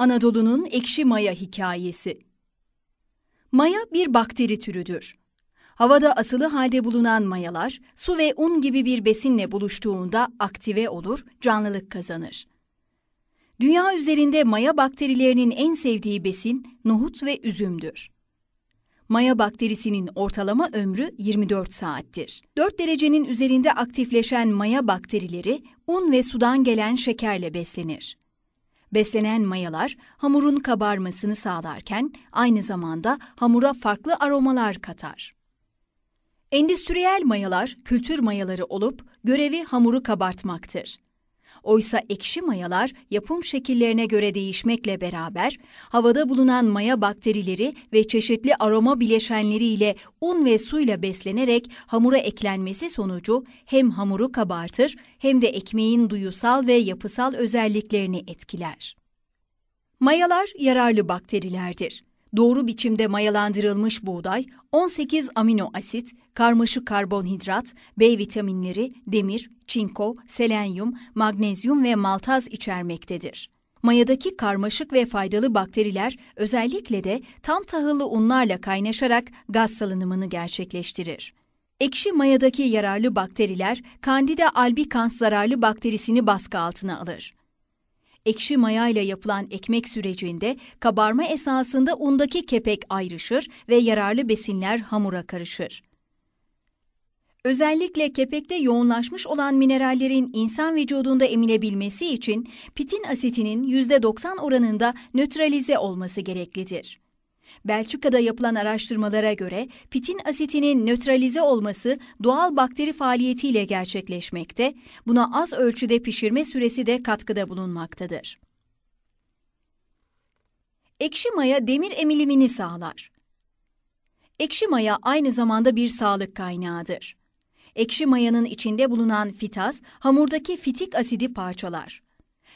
Anadolu'nun ekşi maya hikayesi. Maya bir bakteri türüdür. Havada asılı halde bulunan mayalar, su ve un gibi bir besinle buluştuğunda aktive olur, canlılık kazanır. Dünya üzerinde maya bakterilerinin en sevdiği besin nohut ve üzümdür. Maya bakterisinin ortalama ömrü 24 saattir. 4 derecenin üzerinde aktifleşen maya bakterileri un ve sudan gelen şekerle beslenir. Beslenen mayalar hamurun kabarmasını sağlarken aynı zamanda hamura farklı aromalar katar. Endüstriyel mayalar kültür mayaları olup görevi hamuru kabartmaktır. Oysa ekşi mayalar yapım şekillerine göre değişmekle beraber havada bulunan maya bakterileri ve çeşitli aroma bileşenleriyle un ve suyla beslenerek hamura eklenmesi sonucu hem hamuru kabartır hem de ekmeğin duyusal ve yapısal özelliklerini etkiler. Mayalar yararlı bakterilerdir doğru biçimde mayalandırılmış buğday, 18 amino asit, karmaşık karbonhidrat, B vitaminleri, demir, çinko, selenyum, magnezyum ve maltaz içermektedir. Mayadaki karmaşık ve faydalı bakteriler özellikle de tam tahıllı unlarla kaynaşarak gaz salınımını gerçekleştirir. Ekşi mayadaki yararlı bakteriler Candida albicans zararlı bakterisini baskı altına alır ekşi maya ile yapılan ekmek sürecinde kabarma esasında undaki kepek ayrışır ve yararlı besinler hamura karışır. Özellikle kepekte yoğunlaşmış olan minerallerin insan vücudunda emilebilmesi için pitin asitinin %90 oranında nötralize olması gereklidir. Belçika'da yapılan araştırmalara göre pitin asitinin nötralize olması doğal bakteri faaliyetiyle gerçekleşmekte, buna az ölçüde pişirme süresi de katkıda bulunmaktadır. Ekşi maya demir emilimini sağlar. Ekşi maya aynı zamanda bir sağlık kaynağıdır. Ekşi mayanın içinde bulunan fitaz, hamurdaki fitik asidi parçalar.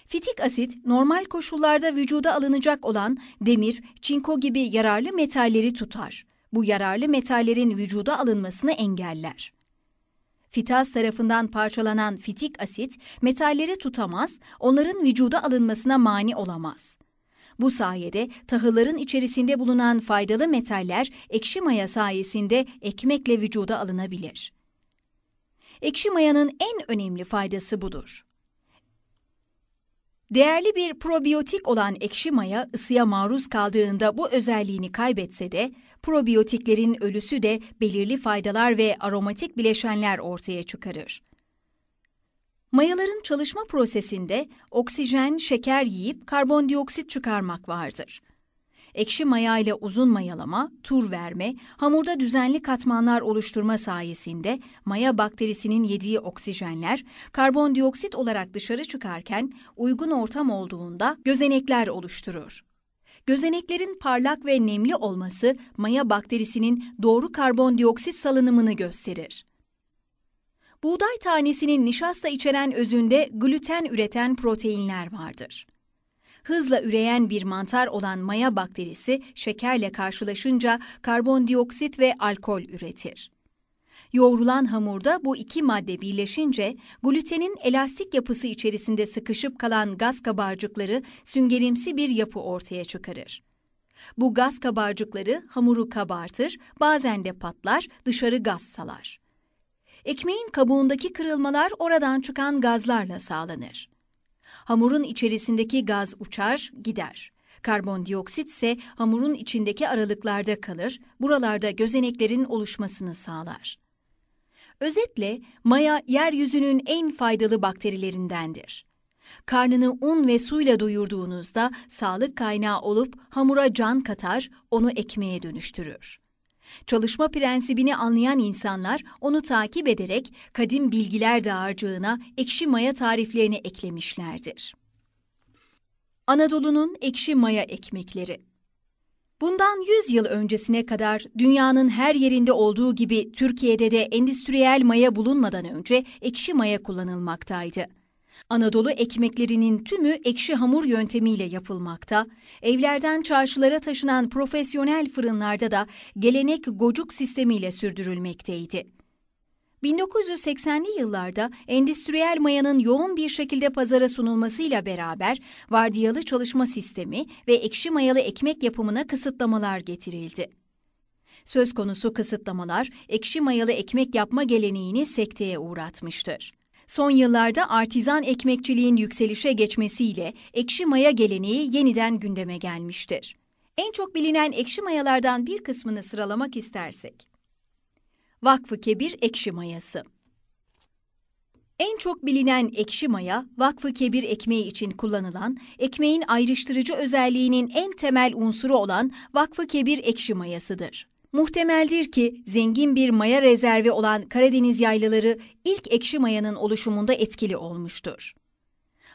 Fitik asit normal koşullarda vücuda alınacak olan demir, çinko gibi yararlı metalleri tutar. Bu yararlı metallerin vücuda alınmasını engeller. Fitaz tarafından parçalanan fitik asit metalleri tutamaz, onların vücuda alınmasına mani olamaz. Bu sayede tahılların içerisinde bulunan faydalı metaller ekşi maya sayesinde ekmekle vücuda alınabilir. Ekşi mayanın en önemli faydası budur. Değerli bir probiyotik olan ekşi maya ısıya maruz kaldığında bu özelliğini kaybetse de probiyotiklerin ölüsü de belirli faydalar ve aromatik bileşenler ortaya çıkarır. Mayaların çalışma prosesinde oksijen, şeker yiyip karbondioksit çıkarmak vardır ekşi maya ile uzun mayalama, tur verme, hamurda düzenli katmanlar oluşturma sayesinde maya bakterisinin yediği oksijenler karbondioksit olarak dışarı çıkarken uygun ortam olduğunda gözenekler oluşturur. Gözeneklerin parlak ve nemli olması maya bakterisinin doğru karbondioksit salınımını gösterir. Buğday tanesinin nişasta içeren özünde gluten üreten proteinler vardır hızla üreyen bir mantar olan maya bakterisi şekerle karşılaşınca karbondioksit ve alkol üretir. Yoğrulan hamurda bu iki madde birleşince glutenin elastik yapısı içerisinde sıkışıp kalan gaz kabarcıkları süngerimsi bir yapı ortaya çıkarır. Bu gaz kabarcıkları hamuru kabartır, bazen de patlar, dışarı gaz salar. Ekmeğin kabuğundaki kırılmalar oradan çıkan gazlarla sağlanır hamurun içerisindeki gaz uçar, gider. Karbondioksit ise hamurun içindeki aralıklarda kalır, buralarda gözeneklerin oluşmasını sağlar. Özetle maya yeryüzünün en faydalı bakterilerindendir. Karnını un ve suyla doyurduğunuzda sağlık kaynağı olup hamura can katar, onu ekmeğe dönüştürür. Çalışma prensibini anlayan insanlar onu takip ederek kadim bilgiler dağarcığına ekşi maya tariflerini eklemişlerdir. Anadolu'nun ekşi maya ekmekleri Bundan 100 yıl öncesine kadar dünyanın her yerinde olduğu gibi Türkiye'de de endüstriyel maya bulunmadan önce ekşi maya kullanılmaktaydı. Anadolu ekmeklerinin tümü ekşi hamur yöntemiyle yapılmakta, evlerden çarşılara taşınan profesyonel fırınlarda da gelenek gocuk sistemiyle sürdürülmekteydi. 1980'li yıllarda endüstriyel mayanın yoğun bir şekilde pazara sunulmasıyla beraber vardiyalı çalışma sistemi ve ekşi mayalı ekmek yapımına kısıtlamalar getirildi. Söz konusu kısıtlamalar ekşi mayalı ekmek yapma geleneğini sekteye uğratmıştır. Son yıllarda artizan ekmekçiliğin yükselişe geçmesiyle ekşi maya geleneği yeniden gündeme gelmiştir. En çok bilinen ekşi mayalardan bir kısmını sıralamak istersek. Vakfı Kebir ekşi mayası. En çok bilinen ekşi maya, Vakfı Kebir ekmeği için kullanılan, ekmeğin ayrıştırıcı özelliğinin en temel unsuru olan Vakfı Kebir ekşi mayasıdır. Muhtemeldir ki zengin bir maya rezervi olan Karadeniz yaylaları ilk ekşi mayanın oluşumunda etkili olmuştur.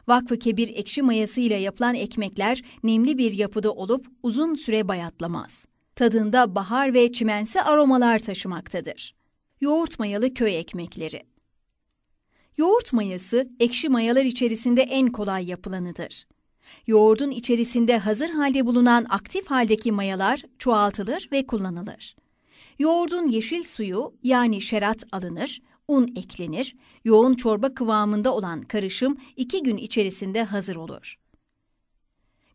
Vakfı Kebir ekşi mayasıyla yapılan ekmekler nemli bir yapıda olup uzun süre bayatlamaz. Tadında bahar ve çimensi aromalar taşımaktadır. Yoğurt mayalı köy ekmekleri Yoğurt mayası ekşi mayalar içerisinde en kolay yapılanıdır. Yoğurdun içerisinde hazır halde bulunan aktif haldeki mayalar çoğaltılır ve kullanılır. Yoğurdun yeşil suyu yani şerat alınır, un eklenir, yoğun çorba kıvamında olan karışım iki gün içerisinde hazır olur.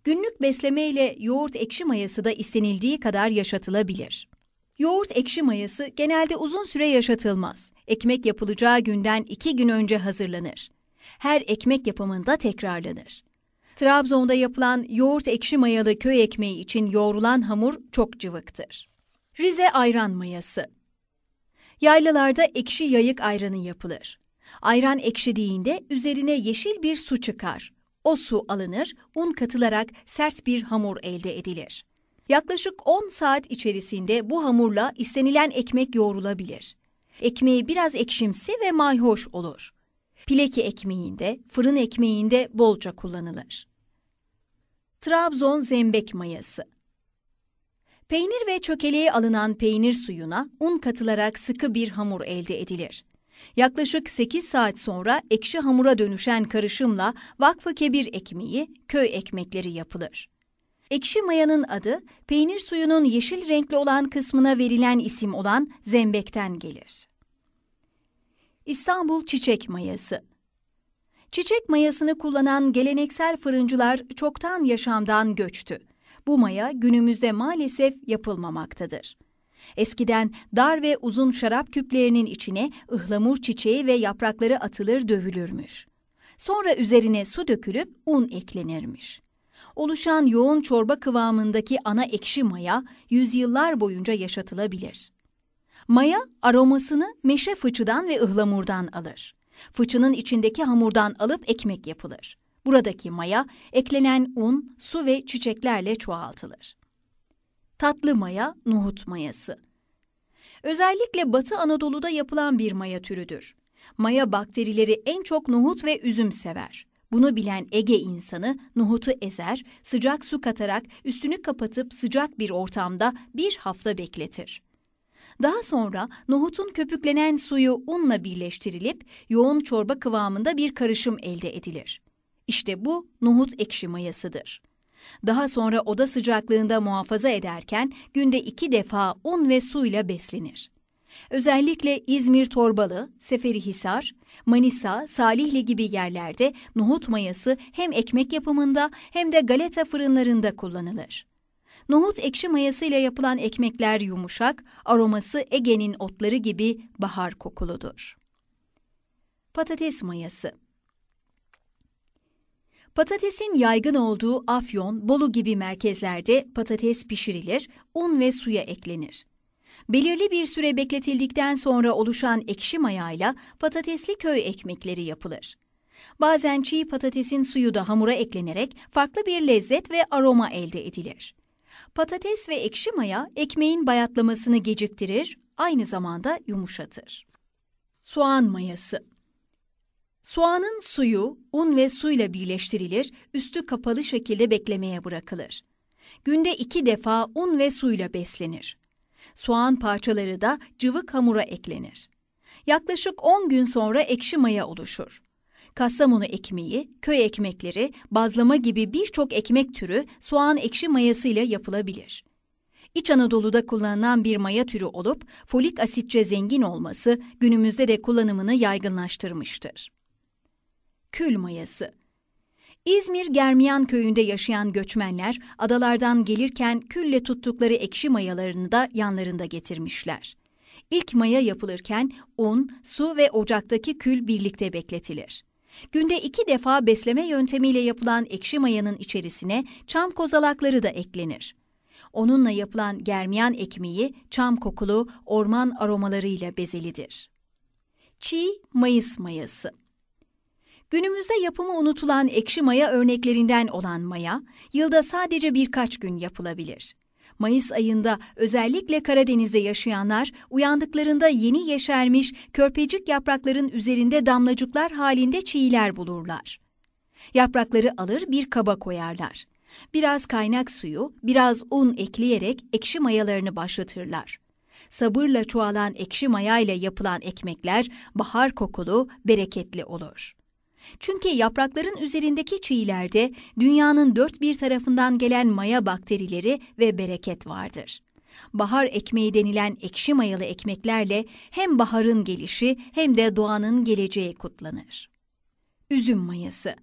Günlük besleme ile yoğurt ekşi mayası da istenildiği kadar yaşatılabilir. Yoğurt ekşi mayası genelde uzun süre yaşatılmaz. Ekmek yapılacağı günden iki gün önce hazırlanır. Her ekmek yapımında tekrarlanır. Trabzon'da yapılan yoğurt ekşi mayalı köy ekmeği için yoğrulan hamur çok cıvıktır. Rize ayran mayası Yaylalarda ekşi yayık ayranı yapılır. Ayran ekşidiğinde üzerine yeşil bir su çıkar. O su alınır, un katılarak sert bir hamur elde edilir. Yaklaşık 10 saat içerisinde bu hamurla istenilen ekmek yoğrulabilir. Ekmeği biraz ekşimsi ve mayhoş olur. Pileki ekmeğinde, fırın ekmeğinde bolca kullanılır. Trabzon zembek mayası Peynir ve çökeleğe alınan peynir suyuna un katılarak sıkı bir hamur elde edilir. Yaklaşık 8 saat sonra ekşi hamura dönüşen karışımla Vakfı Kebir ekmeği, köy ekmekleri yapılır. Ekşi mayanın adı, peynir suyunun yeşil renkli olan kısmına verilen isim olan zembekten gelir. İstanbul çiçek mayası Çiçek mayasını kullanan geleneksel fırıncılar çoktan yaşamdan göçtü. Bu maya günümüzde maalesef yapılmamaktadır. Eskiden dar ve uzun şarap küplerinin içine ıhlamur çiçeği ve yaprakları atılır dövülürmüş. Sonra üzerine su dökülüp un eklenirmiş. Oluşan yoğun çorba kıvamındaki ana ekşi maya yüzyıllar boyunca yaşatılabilir. Maya aromasını meşe fıçıdan ve ıhlamurdan alır. Fıçının içindeki hamurdan alıp ekmek yapılır. Buradaki maya eklenen un, su ve çiçeklerle çoğaltılır. Tatlı maya, nohut mayası. Özellikle Batı Anadolu'da yapılan bir maya türüdür. Maya bakterileri en çok nohut ve üzüm sever. Bunu bilen Ege insanı nohutu ezer, sıcak su katarak üstünü kapatıp sıcak bir ortamda bir hafta bekletir. Daha sonra nohutun köpüklenen suyu unla birleştirilip yoğun çorba kıvamında bir karışım elde edilir. İşte bu nohut ekşi mayasıdır. Daha sonra oda sıcaklığında muhafaza ederken günde iki defa un ve suyla beslenir. Özellikle İzmir Torbalı, Seferihisar, Manisa, Salihli gibi yerlerde nohut mayası hem ekmek yapımında hem de galeta fırınlarında kullanılır. Nohut ekşi mayasıyla yapılan ekmekler yumuşak, aroması Ege'nin otları gibi bahar kokuludur. Patates mayası Patatesin yaygın olduğu Afyon, Bolu gibi merkezlerde patates pişirilir, un ve suya eklenir. Belirli bir süre bekletildikten sonra oluşan ekşi mayayla patatesli köy ekmekleri yapılır. Bazen çiğ patatesin suyu da hamura eklenerek farklı bir lezzet ve aroma elde edilir. Patates ve ekşi maya ekmeğin bayatlamasını geciktirir, aynı zamanda yumuşatır. Soğan mayası Soğanın suyu, un ve suyla birleştirilir, üstü kapalı şekilde beklemeye bırakılır. Günde iki defa un ve suyla beslenir. Soğan parçaları da cıvık hamura eklenir. Yaklaşık 10 gün sonra ekşi maya oluşur. Kastamonu ekmeği, köy ekmekleri, bazlama gibi birçok ekmek türü soğan ekşi mayasıyla yapılabilir. İç Anadolu'da kullanılan bir maya türü olup folik asitçe zengin olması günümüzde de kullanımını yaygınlaştırmıştır. Kül mayası İzmir Germiyan köyünde yaşayan göçmenler adalardan gelirken külle tuttukları ekşi mayalarını da yanlarında getirmişler. İlk maya yapılırken un, su ve ocaktaki kül birlikte bekletilir. Günde iki defa besleme yöntemiyle yapılan ekşi mayanın içerisine çam kozalakları da eklenir. Onunla yapılan germiyan ekmeği çam kokulu orman aromalarıyla bezelidir. Çiğ mayıs mayası Günümüzde yapımı unutulan ekşi maya örneklerinden olan maya, yılda sadece birkaç gün yapılabilir. Mayıs ayında özellikle Karadeniz'de yaşayanlar uyandıklarında yeni yeşermiş körpecik yaprakların üzerinde damlacıklar halinde çiğler bulurlar. Yaprakları alır bir kaba koyarlar. Biraz kaynak suyu, biraz un ekleyerek ekşi mayalarını başlatırlar. Sabırla çoğalan ekşi maya ile yapılan ekmekler bahar kokulu, bereketli olur. Çünkü yaprakların üzerindeki çiğlerde dünyanın dört bir tarafından gelen maya bakterileri ve bereket vardır. Bahar ekmeği denilen ekşi mayalı ekmeklerle hem baharın gelişi hem de doğanın geleceği kutlanır. Üzüm mayası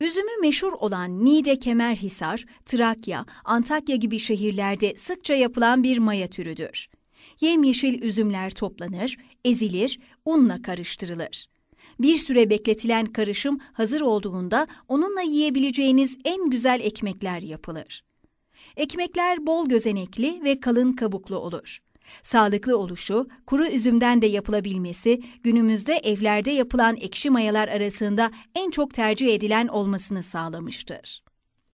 Üzümü meşhur olan Niğde Kemerhisar, Trakya, Antakya gibi şehirlerde sıkça yapılan bir maya türüdür. Yemyeşil üzümler toplanır, ezilir, unla karıştırılır. Bir süre bekletilen karışım hazır olduğunda onunla yiyebileceğiniz en güzel ekmekler yapılır. Ekmekler bol gözenekli ve kalın kabuklu olur. Sağlıklı oluşu, kuru üzümden de yapılabilmesi, günümüzde evlerde yapılan ekşi mayalar arasında en çok tercih edilen olmasını sağlamıştır.